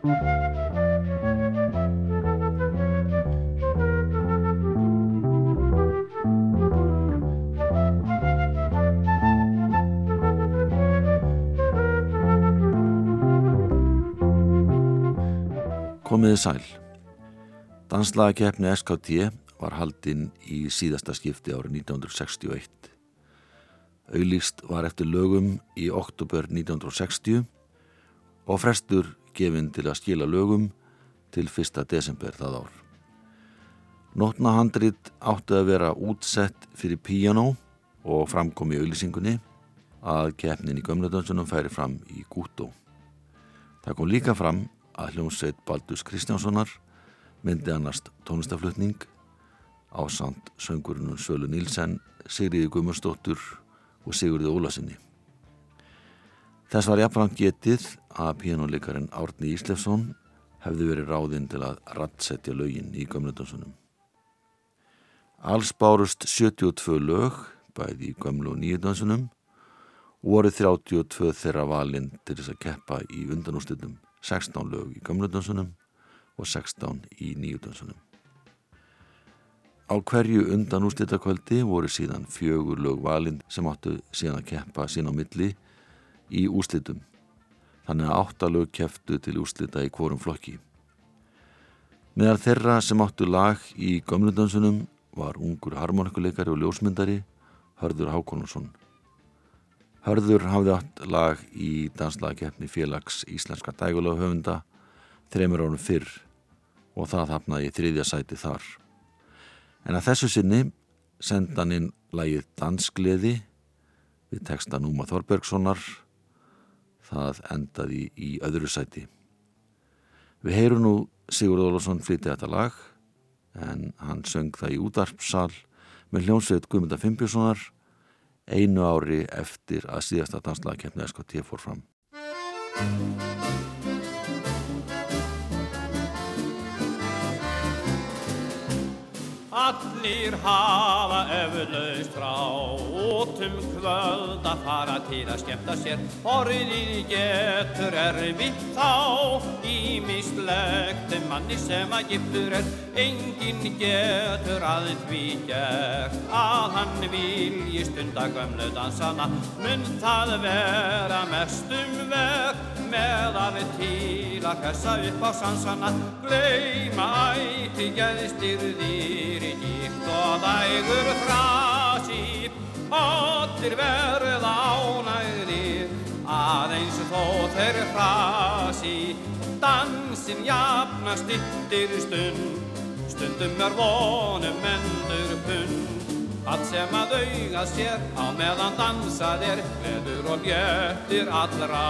Komiði sæl. Danslagakefni SKT var haldinn í síðasta skipti árið 1961. Auðlýst var eftir lögum í oktober 1960 og frestur gefinn til að skila lögum til 1. desember það ár. Nótnahandrit átti að vera útsett fyrir piano og framkom í auðlýsingunni að kefnin í gömledansunum færi fram í Gútó. Það kom líka fram að hljómsveit Baldus Kristjánssonar myndi annast tónlistaflutning á samt söngurinn Sölu Nílsen, Sigriði Gummarsdóttur og Sigurði Ólasinni. Þess var jafnfram getið að píjónuleikarin Árni Íslefsson hefði verið ráðinn til að rattsetja lögin í gömledansunum. Alls bárust 72 lög, bæði í gömlu og nýjudansunum, og voru 32 þeirra valinn til þess að keppa í undanústillum 16 lög í gamludansunum og 16 í nýjudansunum. Á hverju undan úslitakvöldi voru síðan fjögur lög valinn sem áttu síðan að keppa sín á milli í úslitum. Þannig að áttalög keftu til úslita í hvorum flokki. Meðal þeirra sem áttu lag í gamludansunum var ungur harmonikuleikari og ljósmyndari Hörður Hákonusson. Hörður hafði átt lag í danslagkeppni félags íslenska dægulagahöfunda þreymur árum fyrr og það hafnaði í þriðja sæti þar. En að þessu sinni senda hann inn lagið Danskleði við texta Núma Þorbergssonar. Það endaði í öðru sæti. Við heyrum nú Sigurd Ólafsson flytið þetta lag en hann söng það í útarpsal með hljómsveit Guðmynda Fimpjussonar einu ári eftir að síðasta danslagakefni SKT fór fram. Allir hafa eflaust frá út um kvöld að fara til að skemmta sér. Orðin getur erfitt þá Ímislegt um manni sem að giftur er. Engin getur að því gert Að hann vilji stundagömlu dansana. Mun það vera mestum verð Með að til að kessa upp á sansana. Gleima ætti geðstyrðir í gift og dægur frasi Allir verða ánægðir. Aðeins þó þeir frasi Dansin jafnast yttir stund. Stundum er vonum endur pund Allt sem að auga sér á meðan dansað er Gleður og gjöttir allra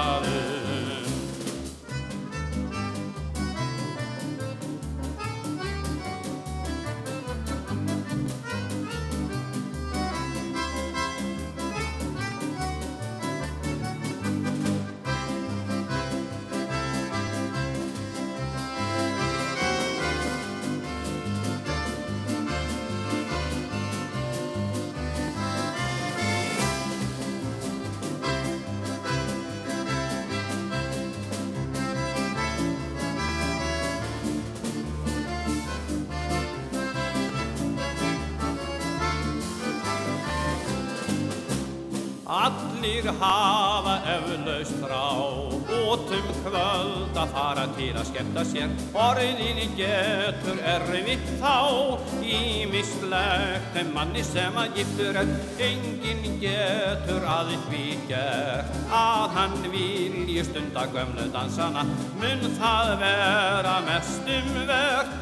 hafa eflaust frá. Út um kvöld að fara til að skemmta sér. Orðin getur erfitt þá. Ímislegt en manni sem að giftur er. Engin getur að því gert að hann vilji stunda gömlu dansana. Mun það vera mestum verð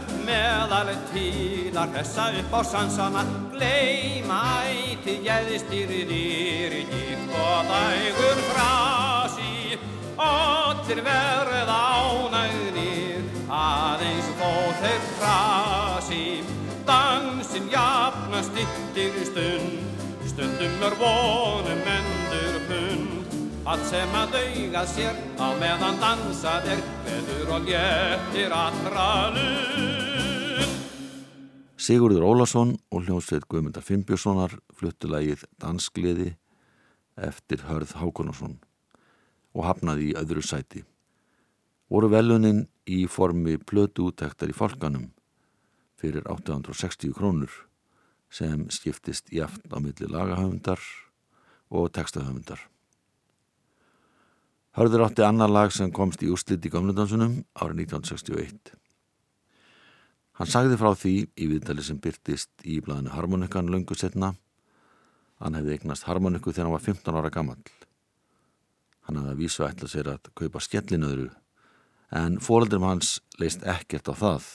að hressa upp á sansana Gleima ætti gæðistýrðir gift og dægur frasi Allir verða ánægðir aðeins þó þeir frasi. Dansin jafnast yttir stund Stundum er vonum endur hund Allt sem að dauga sér á meðan dansað er Veður og léttir allra lund Sigurður Ólason og hljómsveit Guðmundar Fimbjörnssonar fluttulægið Danskliði eftir Hörð Hákonarsson og hafnaði í öðru sæti. Voru velunin í formi plötu úttektar í fólkanum fyrir 860 krónur sem skiptist jáft á milli lagahöfundar og textahöfundar. Hörður átti annar lag sem komst í úrslit í gamludansunum árið 1961. Hann sagði frá því í viðtali sem byrtist í blæðinu Harmonikan löngu setna. Hann hefði eignast Harmoniku þegar hann var 15 ára gammal. Hann hefði að vísu ætla sér að kaupa skellinöðru en fóröldurum hans leist ekkert á það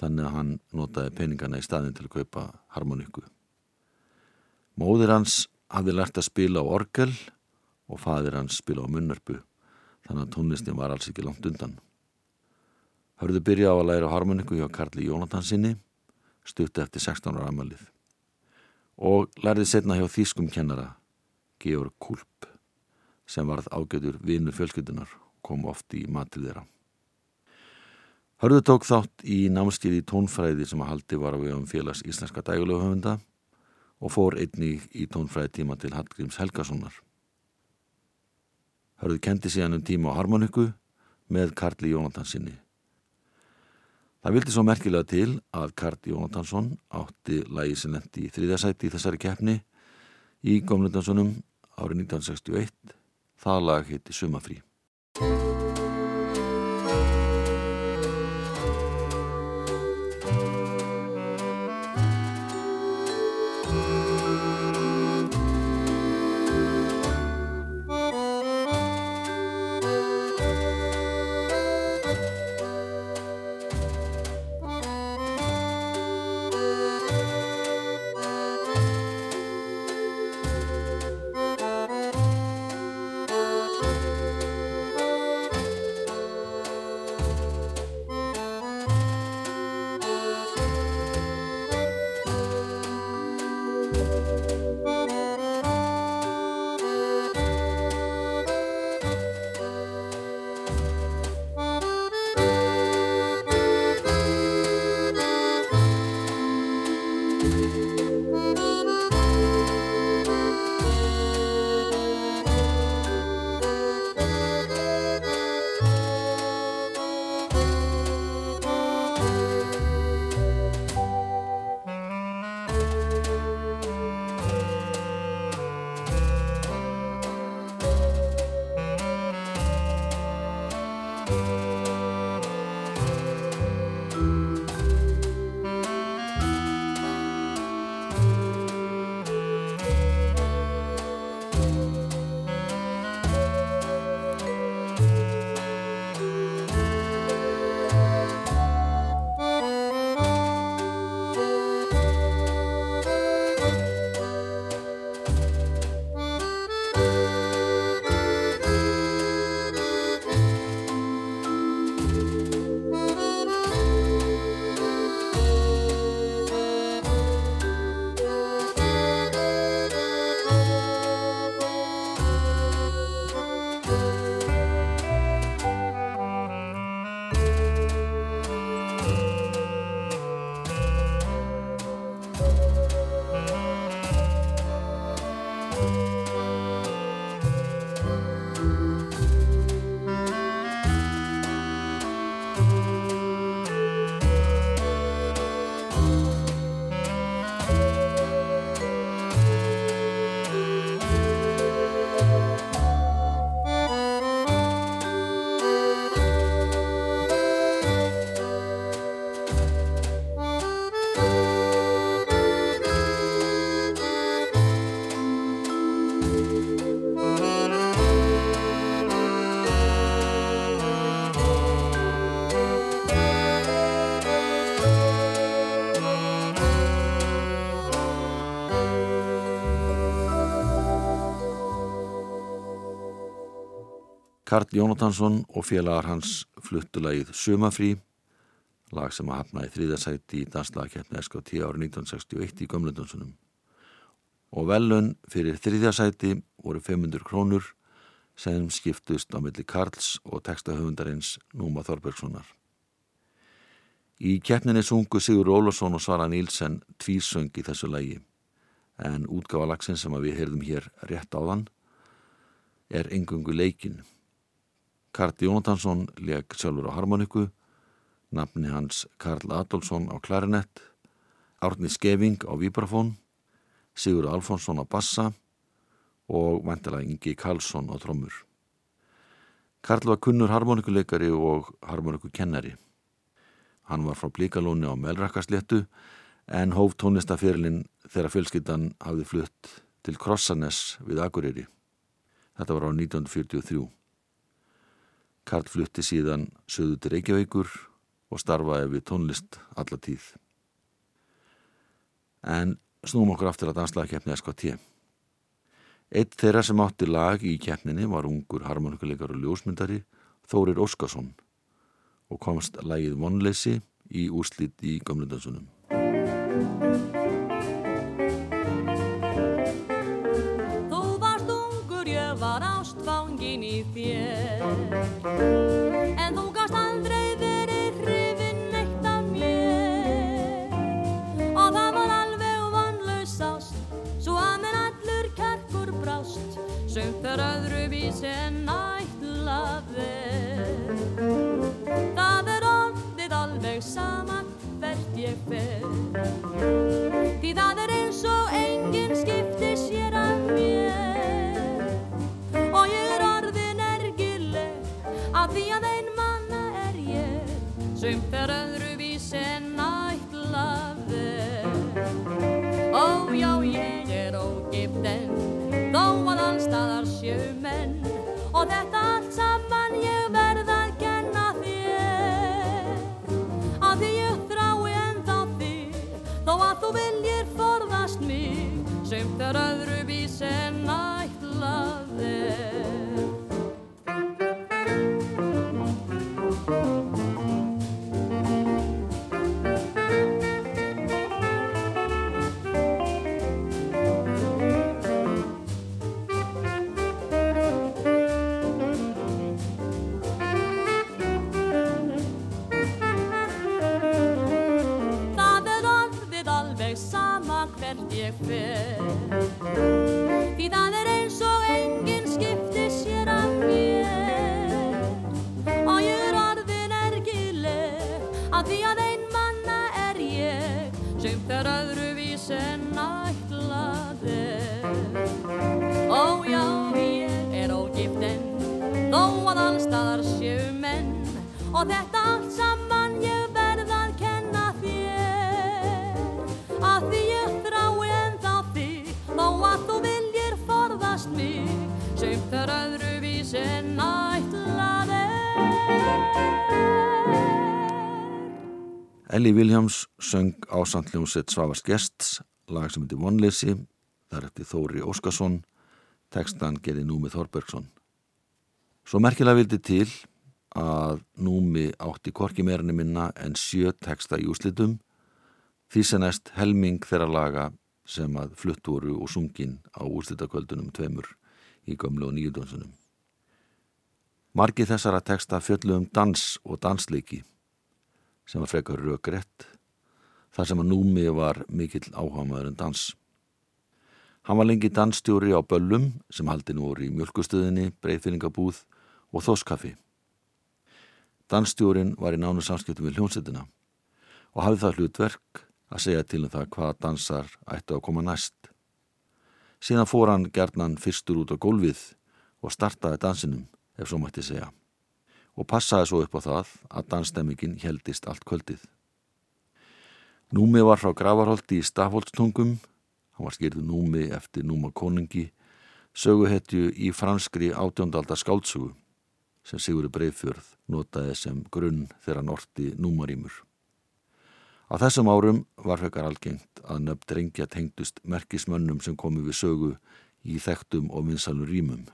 þannig að hann notaði peningana í staðin til að kaupa Harmoniku. Móðir hans hafði lært að spila á orgel og fadir hans spila á munnarpu þannig að tónlistin var alls ekki langt undan. Hörðu byrja á að læra harmoniku hjá Karli Jónatansinni stutti eftir 16 ára amalið og lærði setna hjá þýskum kennara Georg Kulp sem varð ágætur vinnur fjölskyldunar kom oft í matrið þeirra. Hörðu tók þátt í námskið í tónfræði sem að haldi var á vegum félags íslenska dægulegu höfunda og fór einni í tónfræði tíma til Hallgríms Helgasonar. Hörðu kendi síðan um tíma á harmoniku með Karli Jónatansinni Það vildi svo merkilega til að Karl Jónatansson átti lægi sem lendi í þriðasæti í þessari keppni í Gómlundanssonum árið 1961. Það lag heiti Sumafrí. Karl Jónatansson og félagar hans fluttulagið Sumafrí, lag sem að hafna í þrýðarsæti í danslagkeppni SKT árið 1961 í Gömlundonsunum. Og velun fyrir þrýðarsæti voru 500 krónur sem skiptust á milli Karls og textahöfundarins Núma Þorbergssonar. Í keppninni sungu Sigur Ólafsson og Svara Nílsen tvísöng í þessu lagi en útgáfalagsin sem við heyrðum hér rétt á þann er engungu leikin Karl Jónatansson leg sjálfur á harmoniku, nafni hans Karl Adolfsson á klarinett, Árni Skeving á vibrafón, Sigur Alfonsson á bassa og vantilega Ingi Karlsson á trommur. Karl var kunnur harmonikuleikari og harmonikukennari. Hann var frá Blíkalóni á Melrakasléttu en hóf tónlistafyrirlin þegar fjölskyttan hafði flutt til Krossanes við Akureyri. Þetta var á 1943. Karl flutti síðan söðu til Reykjavíkur og starfaði við tónlist alla tíð. En snúm okkur aftur að danslaðkeppni SKT. Eitt þeirra sem átti lag í keppninni var ungur harmonikuleikar og ljósmyndari Þórir Óskarsson og komst lagið vonleysi í úrslit í gamlundansunum. En þú gast aldrei verið hrifin neitt af mér. Og það var alveg vonlaus ást Svo að mér allur kærkur brást Sumt er öðruvís en ætlaði. Það er orðið alveg sama hvert ég fer. Því það er eins og enginn skipti sér af mér Af því að ein manna er ég Sumt er öðruvís en ætlaði Ó já ég er ógift en Þó að allstaðar sjö menn Og þetta hvert Sumt er öðruvís en ætlaði. Elli Viljáms söng ásand hljómsett Svavars Gests, lag sem heitir Vonleysi, þar eftir Þóri Óskarsson, tekstan gerði Númi Þorbergsson. Svo merkilega vildi til að Númi átti korki meirinni minna en sjö teksta í úslitum, því sem næst helming þeirra laga sem að flutt voru og sungin á úslitakvöldunum tveimur í gömlu og nýjudónsunum. Margi þessara teksta fjöllu um dans og dansleiki sem var frekar rökrétt, þar sem að Númi var mikill áhamaður en dans. Hann var lengi dansstjóri á Böllum sem haldi nú voru í mjölkustöðinni, breyðfyllingabúð og þóskaffi. Dansstjórin var í nánu samskiptum við hljónsettina og hafði það hlutverk að segja til um það hvaða dansar ættu að koma næst. Síðan fór hann gerðnan fyrstur út á gólfið og startaði dansinum, ef svo mætti segja og passaði svo upp á það að dansstemmingin heldist allt kvöldið. Númi var frá Gravarholti í Stafholtstungum, hann var skýrðu Númi eftir Núma konungi, söguhetju í franskri átjóndalda skáltsugu sem Sigurður Breifjörð notaði sem grunn þegar hann orti Númarímur. Á þessum árum var fekar algengt að nöfn drengja tengdust merkismönnum sem komi við sögu í þekktum og vinsalur rýmum.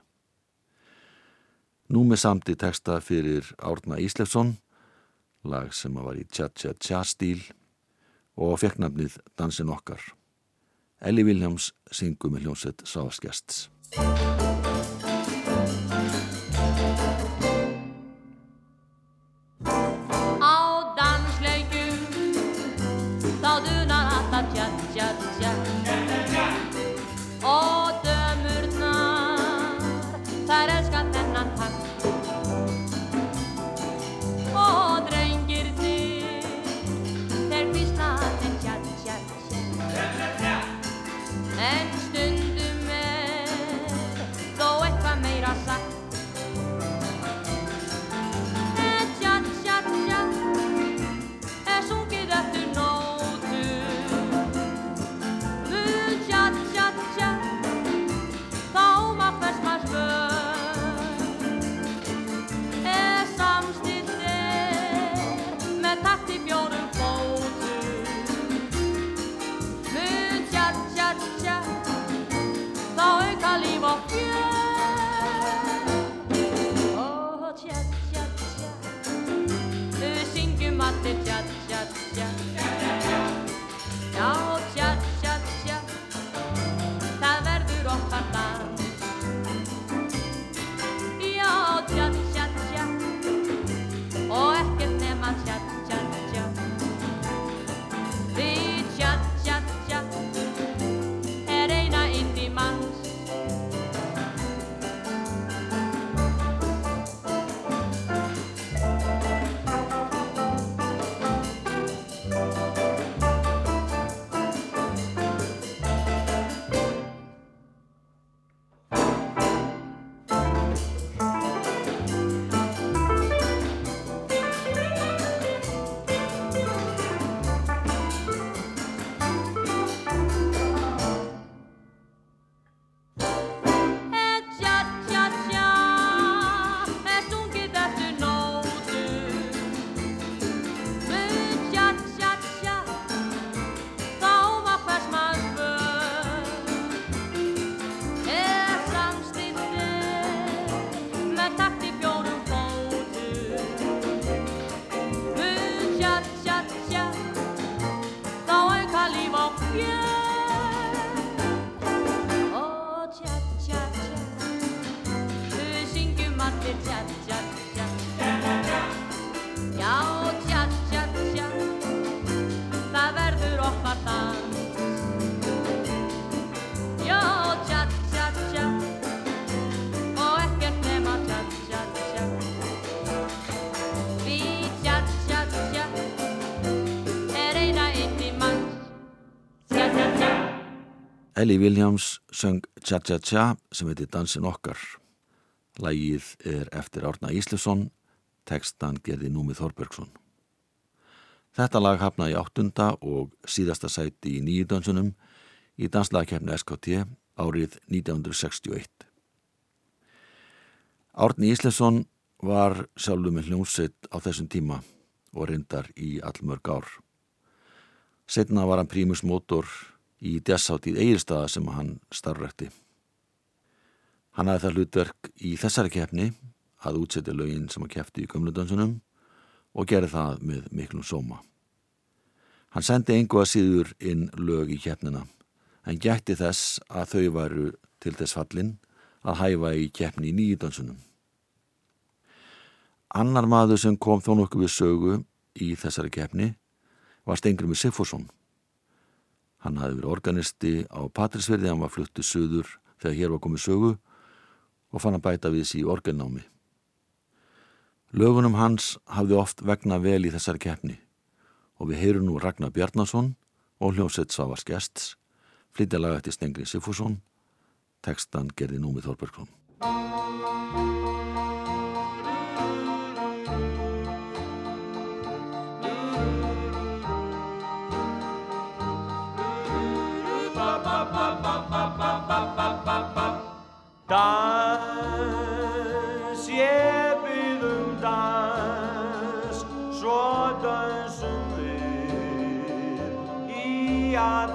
Númi samti texta fyrir Árna Íslefsson, lag sem var í tja-tja-tja stíl og fekk nafnið Dansin okkar. Elli Viljáms syngu með hljómsett Sáðskjasts. Ellie Williams söng Tja Tja Tja sem heitir Dansin okkar. Lægið er eftir Árna Íslefsson, tekstan gerði Númið Þorbergsson. Þetta lag hafnaði í áttunda og síðasta sæti í nýju dansunum í danslagakefni SKT árið 1961. Árni Íslefsson var sjálfur með hljómsveit á þessum tíma og reyndar í allmörg ár. Setna var hann prímus mótor í Egilstaða sem hann starfrækti. Hann hafði það hlutverk í þessari keppni að útsetja lögin sem hann keppti í gömludansunum og gerði það með miklum sóma. Hann sendi engu að síður inn lög í keppnina en gætti þess að þau varu til þess fallin að hæfa í keppni í nýjudansunum. Annar maður sem kom þó nokkuð við sögu í þessari keppni var Stengrimur Sigfússon. Hann hafði verið organisti á Patrísverði, hann var fluttu söður þegar hér var komið sögu og fann að bæta við þessi í orgelnámi. Lögunum hans hafði oft vegna vel í þessari keppni og við heyrum nú Ragnar Bjarnason og hljómsveit Savars Gests, flytja laga eftir Stengri Sigfússon, tekstan gerði Númið Þorbergsson. Dans, ég bið um dans, svo dansum við í alla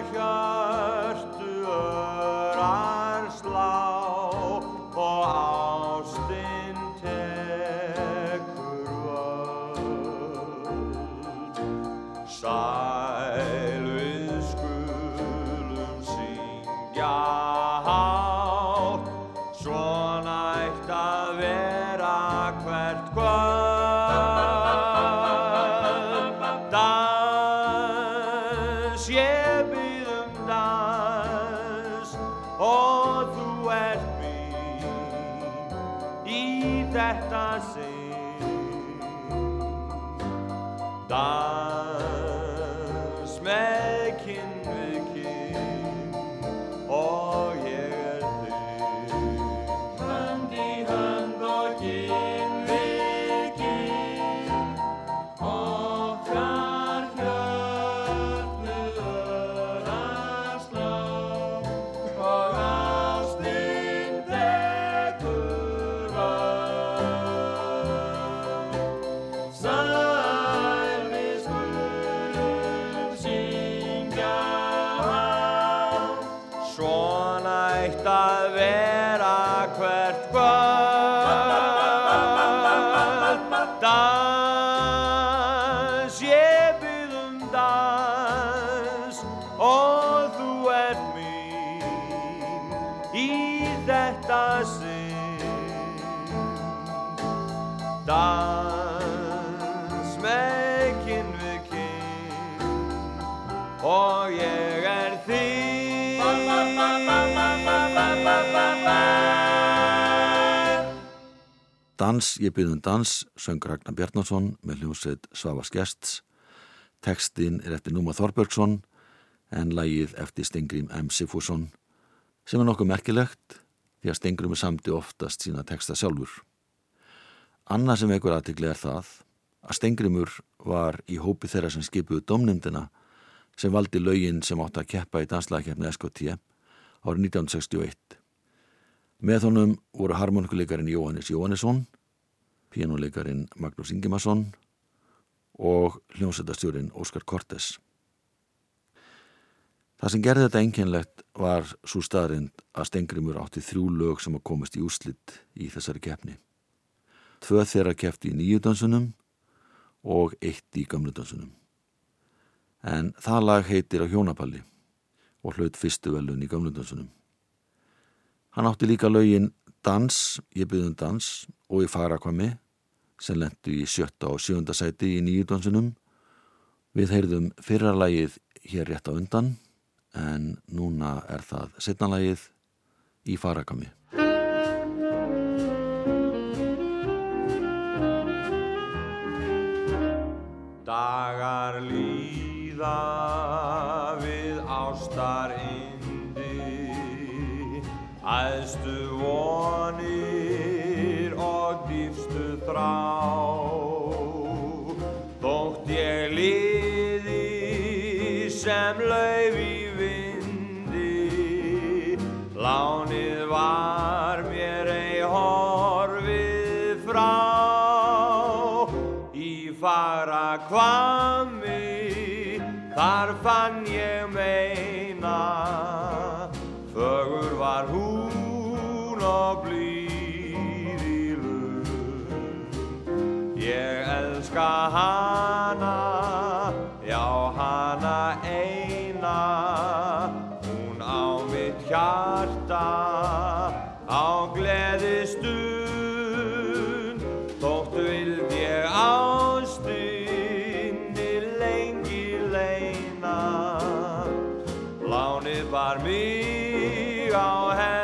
Okkar kvöld. Dans, ég byrðum dans, söng Ragnar Bjarnason með hljómsveit Svavas Gests. Tekstinn er eftir Núma Þorbergsson en lagið eftir Stengrím M. Sifússon sem er nokkuð merkilegt því að Stengrím er samti oftast sína teksta sjálfur. Annað sem ekkur aðtikli er það að Stengrimur var í hópi þeirra sem skipuðu domnumdina sem valdi lögin sem átti að keppa í danslagkeppni SKT árið 1961. Með honum voru harmonikuleikarin Jóhannes Jóhannesson, pianoleikarin Magnús Ingimarsson og hljómsættastjórin Óskar Kortes. Það sem gerði þetta einkennlegt var svo staðrind að Stengrimur átti þrjú lög sem að komast í úslitt í þessari keppni. Tvö þeirra keppti í nýju dansunum og eitt í gamlu dansunum. En það lag heitir á hjónapalli og hlaut fyrstu velun í gamlu dansunum. Hann átti líka lögin Dans, ég byggðum dans og í Farakvami sem lendu í sjötta og sjönda sæti í nýju dansunum. Við heyrðum fyrra lagið hér rétt á undan en núna er það setna lagið í Farakvami. Dagar líða elska hana, já hana eina, hún á mitt hjarta, á gleði stund, þótt vild ég ástinni lengi leina. Lánið bar mig á hennar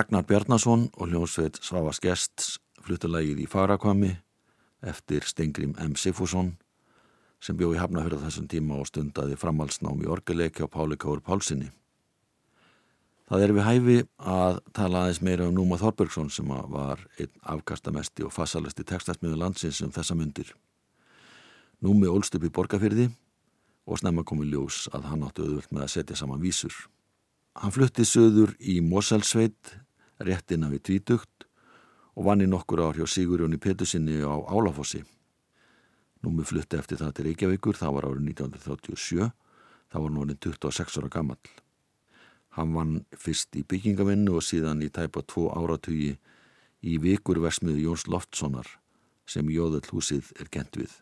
Ragnar Bjarnason og hljómsveit Svavas Gests fluttulægið í Farakvami eftir Stengrim M. Sigfússon sem bjó í Hafnafjörða þessum tíma og stundaði framhalsnám í orgeleki á Páli Káur Pálsini. Það er við hæfi að tala aðeins meira um Núma Þorbergsson sem var einn afkastamesti og fassalesti textasmiðu landsins um þessa myndir. Númi ólst upp í borgarfyrði og snemma komi ljós að hann áttu auðvöld með að setja saman vísur. Hann flutti söður í Moselsveit, réttina við Tvítugt og vann í nokkur ár hjá Sigurjóni Petursinni á Álafossi. Númi flutti eftir það til Reykjavíkur, það var árið 1937, það var núin 26 ára gammal. Hann vann fyrst í byggingavinnu og síðan í tæpa tvo áratugi í vikurversmiðu Jóns Loftssonar sem Jóðallhúsið er kent við.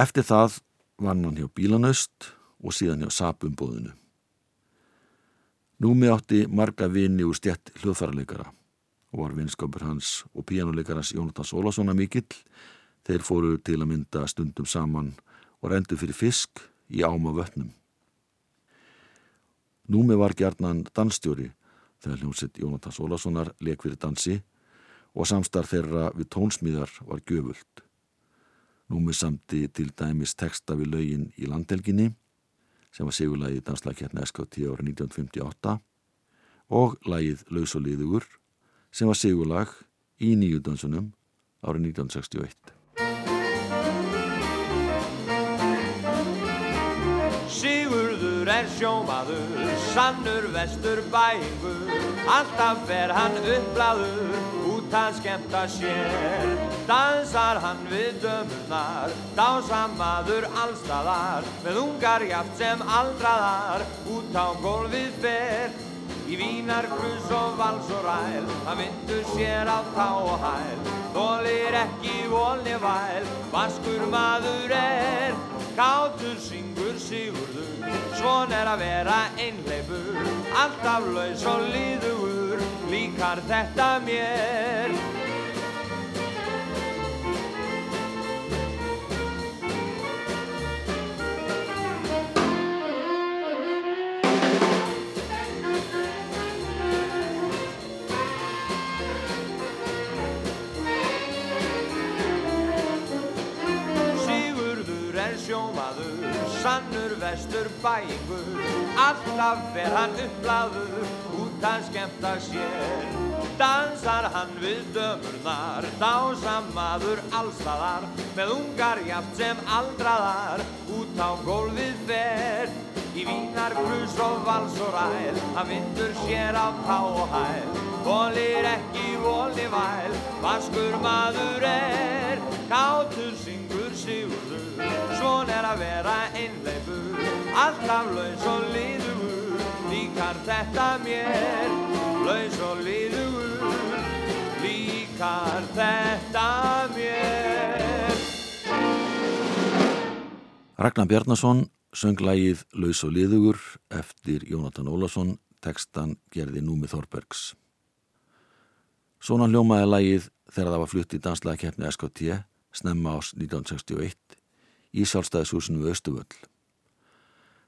Eftir það vann hann hjá Bílanöst og síðan hjá Sapumbóðinu. Númi átti marga vini úr stjætt hljóðfærarleikara og var vinskapur hans og píjánuleikarans Jónatans Ólasonar mikill Þeir fóru til að mynda stundum saman og rendu fyrir fisk í áma vötnum. Númi var gerðnan dansstjóri þegar hljómsitt Jónatans Ólasonar leik fyrir dansi og samstarf þeirra við tónsmíðar var göfult. Númi samti til dæmis texta við laugin í landhelginni sem var sigurlægið danslagkjarni SKT ára 1958 og lægið Laus og liðugur sem var sigurlag í nýju dansunum ára 1961. sjómaður, sannur vestur bæingur, alltaf fer hann uppblaður, út að skemta sér. Dansar hann við dömurnar, dásamaður allstaðar, með ungar jaft sem aldraðar, út á gólfið fer. Í vínar, krus og vals og ræl, hann vindur sér á tá og hæl, þólir ekki volni væl, vaskur maður er, kátur syngur sigurður, svon er að vera einleifur, alltaf laus og líður, líkar þetta mér. Vestur bæingur. Alltaf fer hann uppláður út að skemta sér. Dansar hann við dömurnar, dásamaður allstaðar Með ungar jaft sem aldraðar, út á gólfið fer. Í vínar, grus og vals og ræl, hann vindur sér á tá og hæl. Volir ekki voli væl, vaskur maður er. Kátur syngur sigurður, svon er að vera einleifur Alltaf laus og liður, líkar þetta mér Laus og liður, líkar þetta mér Ragnar Bjarnason söng lægið Laus og liðugur eftir Jónatan Ólason, tekstan gerði Númi Þorbergs. Svona hljómaði lægið þegar það var flutt í danslæðakeppni SKT snemma ás 1961 í sjálfstæðishúsinu Östuvöll.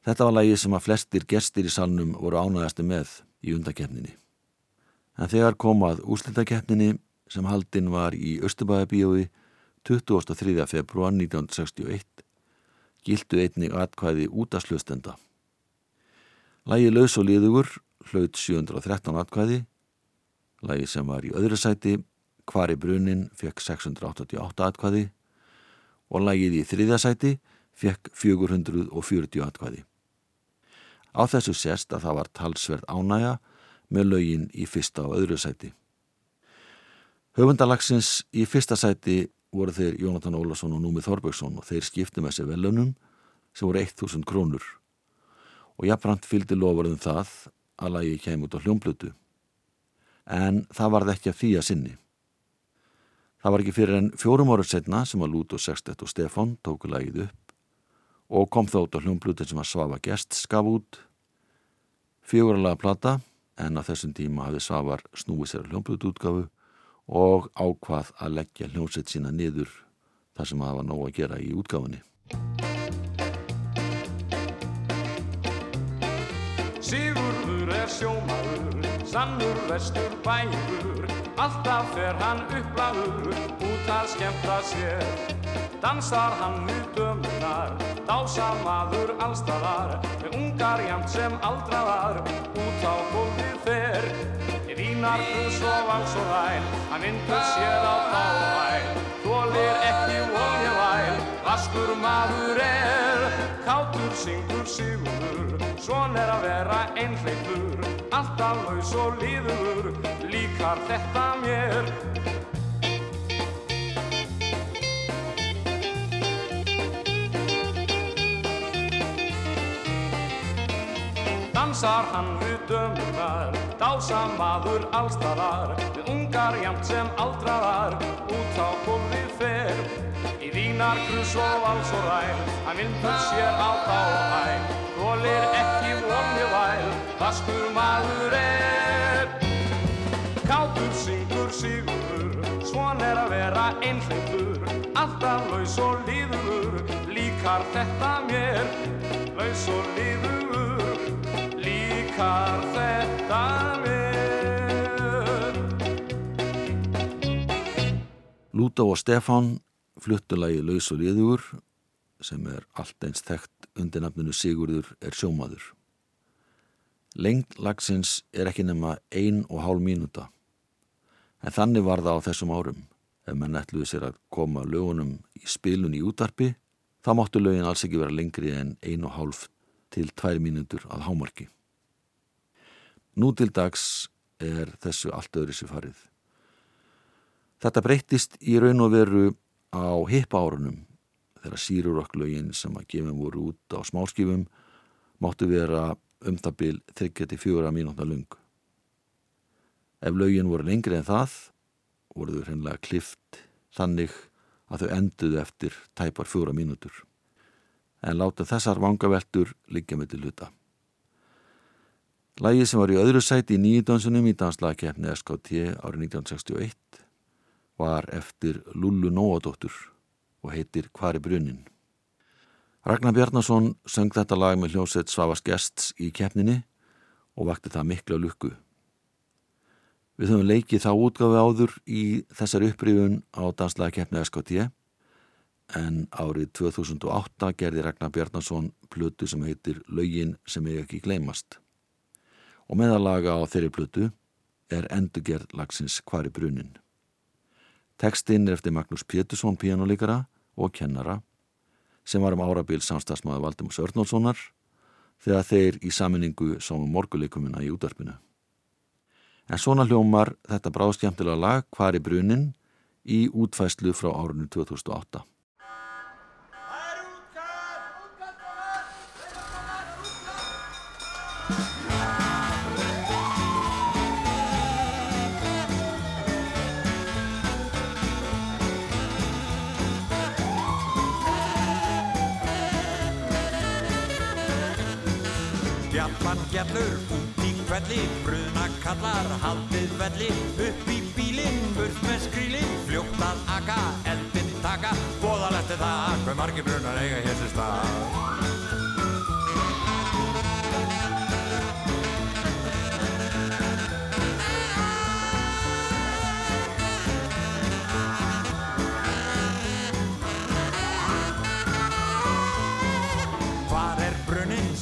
Þetta var lægið sem að flestir gestir í salnum voru ánægasti með í undakeppninni. En þegar komað úslitakeppninni sem haldinn var í Östubæðabíói 23. februar 1961 gildu einnig atkvæði út að slustenda. Lægi laus og liðugur hlaut 713 atkvæði, lægi sem var í öðru sæti, hvar í brunin, fekk 688 atkvæði og lægið í þriðja sæti fekk 440 atkvæði. Á þessu sérst að það var talsverð ánæja með lögin í fyrsta og öðru sæti. Höfundalagsins í fyrsta sæti voru þeir Jónatan Ólason og Númi Þorbergsson og þeir skipti með sér velunum sem voru 1000 krónur og jafnframt fylgdi lofarðum það að lagi kem út á hljómblutu en það varði ekki að að sinni. Það var ekki fyrir en fjórum árið setna sem að Lút og Sextet og Stefan tóku lagið upp og kom þátt á hljómblutin sem að Svafa Gest skaf út fjóralega plata en að þessum tíma hafði Svafar snúið sér hljómblututgafu og ákvað að leggja hljómsett sína niður þar sem það var nóg að gera í útgáfinni. Sigurður er sjómaður, sannur vestur bægur, alltaf fer hann upplæður, út að skemmta sér. Dansar hann við dömunar, dásar maður allstaðar, með ungar jamt sem aldraðar, út á gólfið fer. Vínar hrús og vals og væl, hann vindur sér á dávæl, þólir ekki volja væl, vaskur maður er, kátur syngur sigurur, svon er að vera einhleipur, alltaf laus og líður, líkar þetta mér. Dansar hann við dömunar, dásamaður allstaðar, við ungar jamt sem aldraðar, út á gólfið fer. Í vínar, grus og vals og ræl, hann vindur sér á dáhæl, þólir ekki vonið væl, vaskur maður er. Kátur syngur sigurur, svon er að vera einhleipur, alltaf laus og líður, líkar þetta mér, laus og líður, líkar þetta mér. Lúta og Stefán fluttu lagi Laus og liður sem er allt eins þekkt undir nafninu Sigurður er sjómaður. Lengt lagsins er ekki nema ein og hálf mínúta en þannig var það á þessum árum. Ef menn ætluði sér að koma lögunum í spilun í útarpi þá máttu lögin alls ekki vera lengri en ein og hálf til tvær mínútur að hámarki. Nú til dags er þessu allt öðru sér farið. Þetta breyttist í raun og veru á hippa árunum þegar sírurokklögin sem að gefum voru út á smáskifum máttu vera um það bil 34 mínúta lung. Ef lögin voru lengri en það voru þau hreinlega klift þannig að þau enduðu eftir tæpar fjóra mínútur. En láta þessar vangaveltur liggja með til hluta. Lægi sem var í öðru sæti í nýjidánsunum í danslagkeppni SKT árið 1961 var eftir Lullu Nóadóttur og heitir Hvar er brunin? Ragnar Bjarnason söng þetta lag með hljósett Svavas Gests í keppninni og vakti það mikla lukku. Við höfum leikið þá útgafi áður í þessar upprýfun á danslagkeppni SKT en árið 2008 gerði Ragnar Bjarnason plötu sem heitir Laugin sem ég ekki gleymast. Og meðalaga á þeirri plötu er endurgerð lagsins Hvar er brunin? Tekstinn er eftir Magnús Pétursson píjánuleikara og kennara sem var um árabil samstagsmaður Valdimars Örnálssonar þegar þeir í saminningu sáum morguleikumina í útvarpinu. En svona hljómar þetta bráðskjæmtilega lag Hvar er brunin í útfæslu frá árunni 2008. Gjallur út í kvelli, bruna kallar haldið velli, upp í bílinn, burt með skrílinn, fljótt að aka, eldinn taka, bóðalegt er það, hver margir brunar eiga hér sér stað.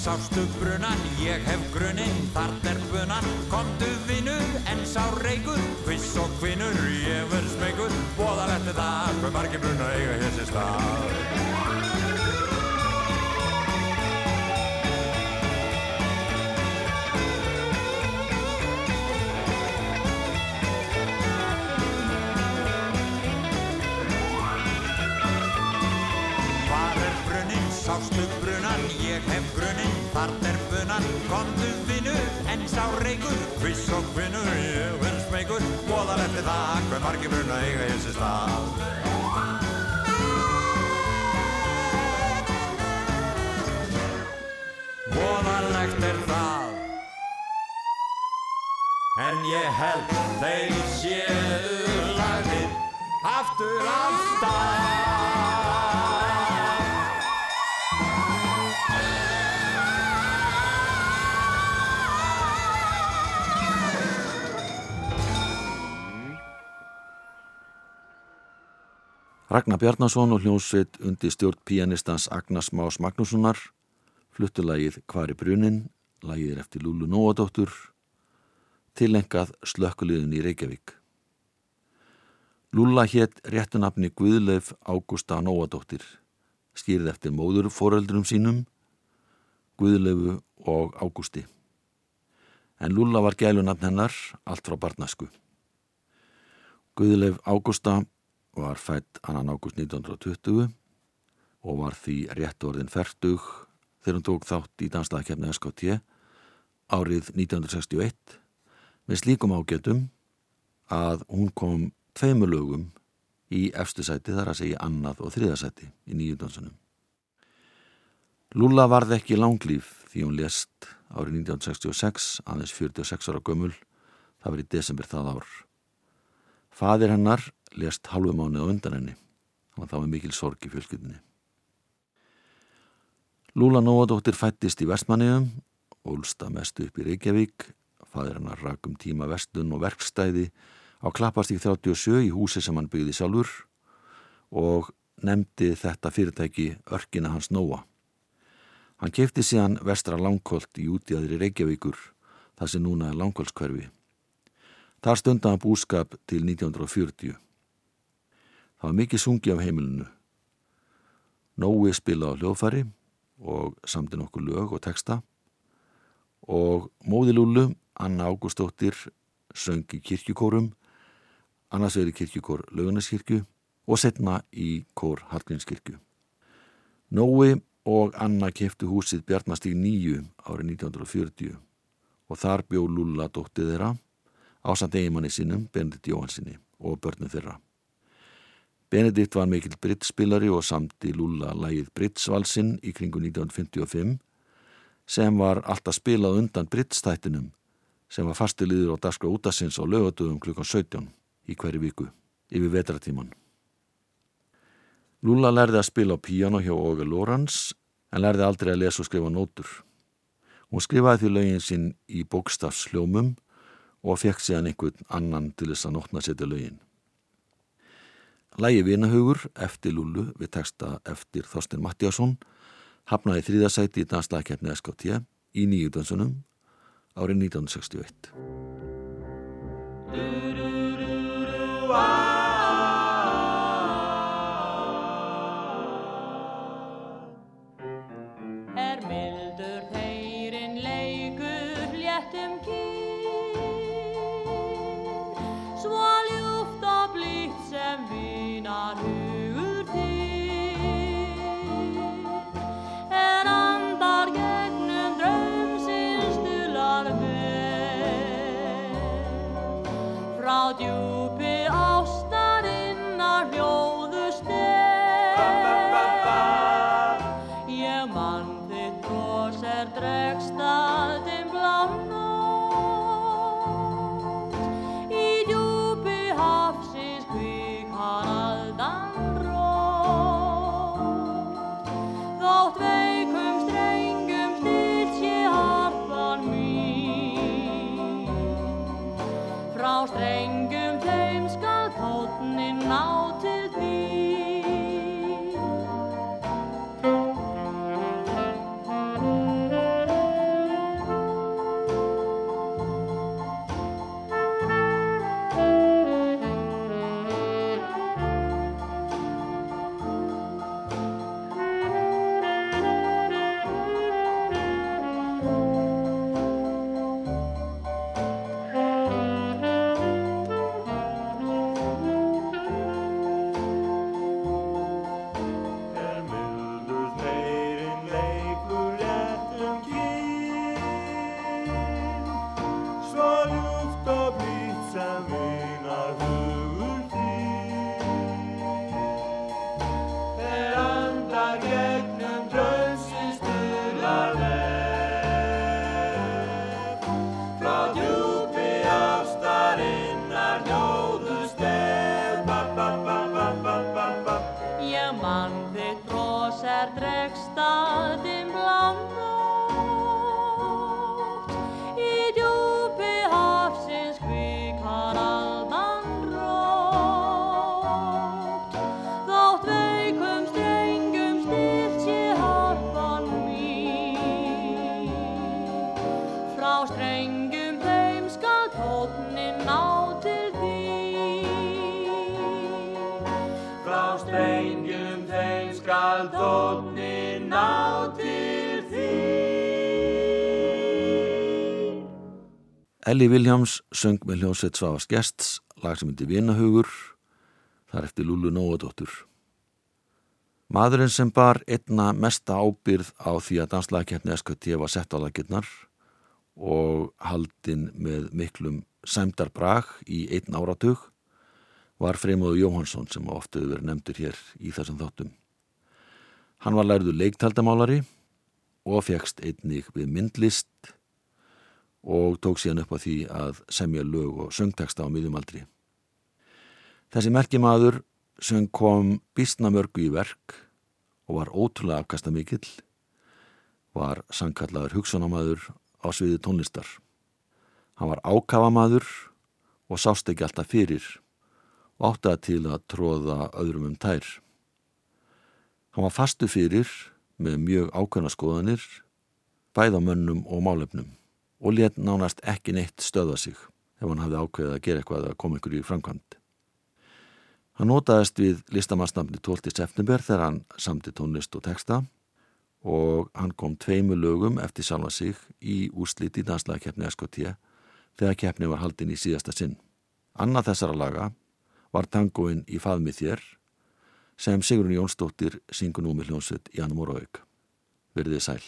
Sástu brunnan, ég hef grunnin, þart er bunan, komdu vinnur, en sá reykur, hviss og kvinnur, ég verð smegur, bóðalegt er það, hver margir brunnar eiga hér sér stað. Sástu brunnan, ég hef grunnin, þart er bunan, komdu vinnur, en sá reykur, hviss og kvinnur, ég verð smegur, bóðalegt er það, hver margir brunnar eiga hér sér stað. Voðalegt er það En ég held þeir séu lagðir aftur á stað Ragnar Bjarnason og hljómsveit undir stjórn pianistans Agnars Más Magnússonar fluttu lagið Hvar er brunin, lagið er eftir Lúlu Nóadóttur, tilengað slökkuliðin í Reykjavík. Lúla hétt réttunafni Guðleif Ágústa Nóadóttir, skýrið eftir móður foreldrum sínum, Guðleifu og Ágústi. En Lúla var gælunafn hennar allt frá barnasku. Guðleif Ágústa var fætt annan ágúst 1920 og var því rétt orðin færtug þegar hún tók þátt í danslæðakefni SKT árið 1961 með slíkum ágætum að hún kom tveimur lögum í efstu sæti þar að segja annað og þriðasæti í nýju dansunum. Lula varð ekki langlýf því hún lést árið 1966, aðeins 46 ára gömul, það var í desember það ár. Fadir hennar lést halvu mánuð á undan henni, hann var þá með mikil sorg í fjölskyldinni. Lula Nóadóttir fættist í vestmanniðum, ólsta mestu upp í Reykjavík, fadir hennar rakum tíma vestun og verkstæði á Klappastík 37 í húsi sem hann byggði sjálfur og nefndi þetta fyrirtæki örkina hans Nóa. Hann kefti síðan vestra langkolt í útíðaðri Reykjavíkur, það sem núna er langkoltskverfi. Þar stundaði hann búskap til 1940. Það var mikið sungi af heimilinu. Nói spila á hljóðfari og samti nokkur lög og texta og móðilúlu Anna Ágústóttir söng í kirkjukórum annars verið kirkjukór Laugarneskirkju og setna í kór Hallgrínskirkju. Nói og Anna keftu húsið Bjarnastíg nýju árið 1940 og þar bjó Lula dóttið þeirra á samt eigimanni sinum Benedikt Jóhansinni og börnum þeirra. Benedikt var mikill brittspilari og samti Lula lægið Brittsvalsinn í kringu 1955 sem var alltaf spilað undan brittstættinum sem var fastiliður á Daskra útasins á lögatöðum klukkan 17 í hverju viku yfir vetratíman. Lula lærði að spila á píano hjá Óge Lórans en lærði aldrei að lesa og skrifa nótur. Hún skrifaði því lögin sinn í bókstafsljómum og fekk síðan einhvern annan til þess að nótna setja lögin. Lægi Vinahugur eftir Lulu við texta eftir Þorstin Mattiasson hafnaði þrýðasæti í danslækjarni SKT í nýju dansunum árið 1961. Ellie Williams söng með hljómsveit Svavas Gests, lag sem myndi Vinahugur, þar eftir Lúlu Nóadóttur. Maðurinn sem bar einna mesta ábyrð á því að danslagkeppni SKT var sett á lagirnar og haldinn með miklum sæmdarbrag í einn áratug var Freymóður Jóhansson sem ofta hefur verið nefndur hér í þessum þáttum. Hann var lærður leiktaldamálari og fegst einnig við myndlist og tók síðan upp á því að semja lög og söngteksta á miðjumaldri. Þessi merkimaður sem kom bísnamörgu í verk og var ótrúlega afkasta mikill var sangkallaður hugsunamaður á sviði tónlistar. Hann var ákavamaður og sást ekki alltaf fyrir og átti að til að tróða öðrum um tær. Hann var fastu fyrir með mjög ákveðna skoðanir, bæða mönnum og málefnum og let nánast ekki neitt stöða sig ef hann hafði ákveðið að gera eitthvað að koma ykkur í framkvæmd. Hann notaðist við listamannsnafni 12. september þegar hann samti tónlist og texta og hann kom tveimu lögum eftir sjálfa sig í úrslit í danslagkeppni SKT þegar keppni var haldin í síðasta sinn. Annað þessara laga var tangoinn í faðmið þér sem Sigrun Jónsdóttir syngur nú með hljónsveit Janum Óraug. Verðið sæl.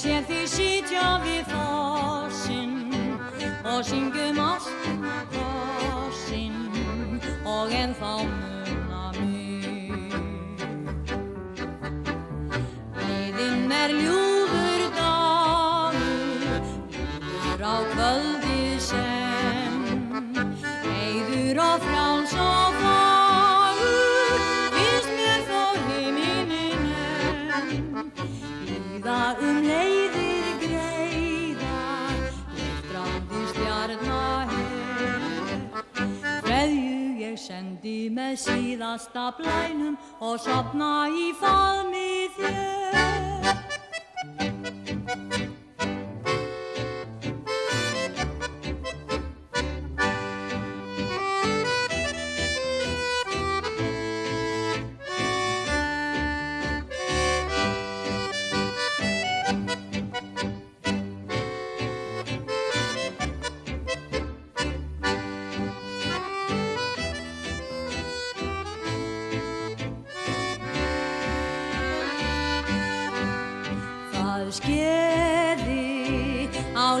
Ég sé því sitja við fossinn Og syngum ástina kossinn Og ennþá með síðasta blænum og sopna í faðmi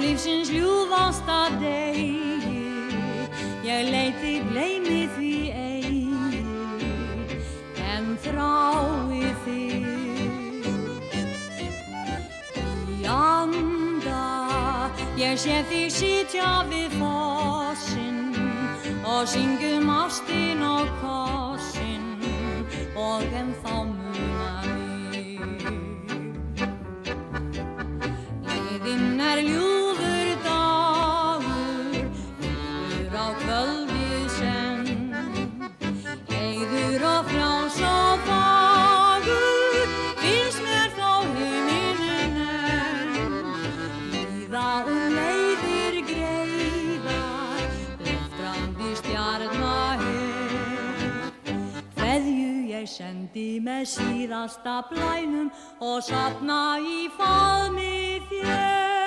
lífsins ljúfasta degi Ég leiti gleymi því eigi En þrái þig Í anda Ég sé þig sitja við fossinn Og syngum ástin og kossin Og ennþá með síðasta blænum og sapna í faðmi þér.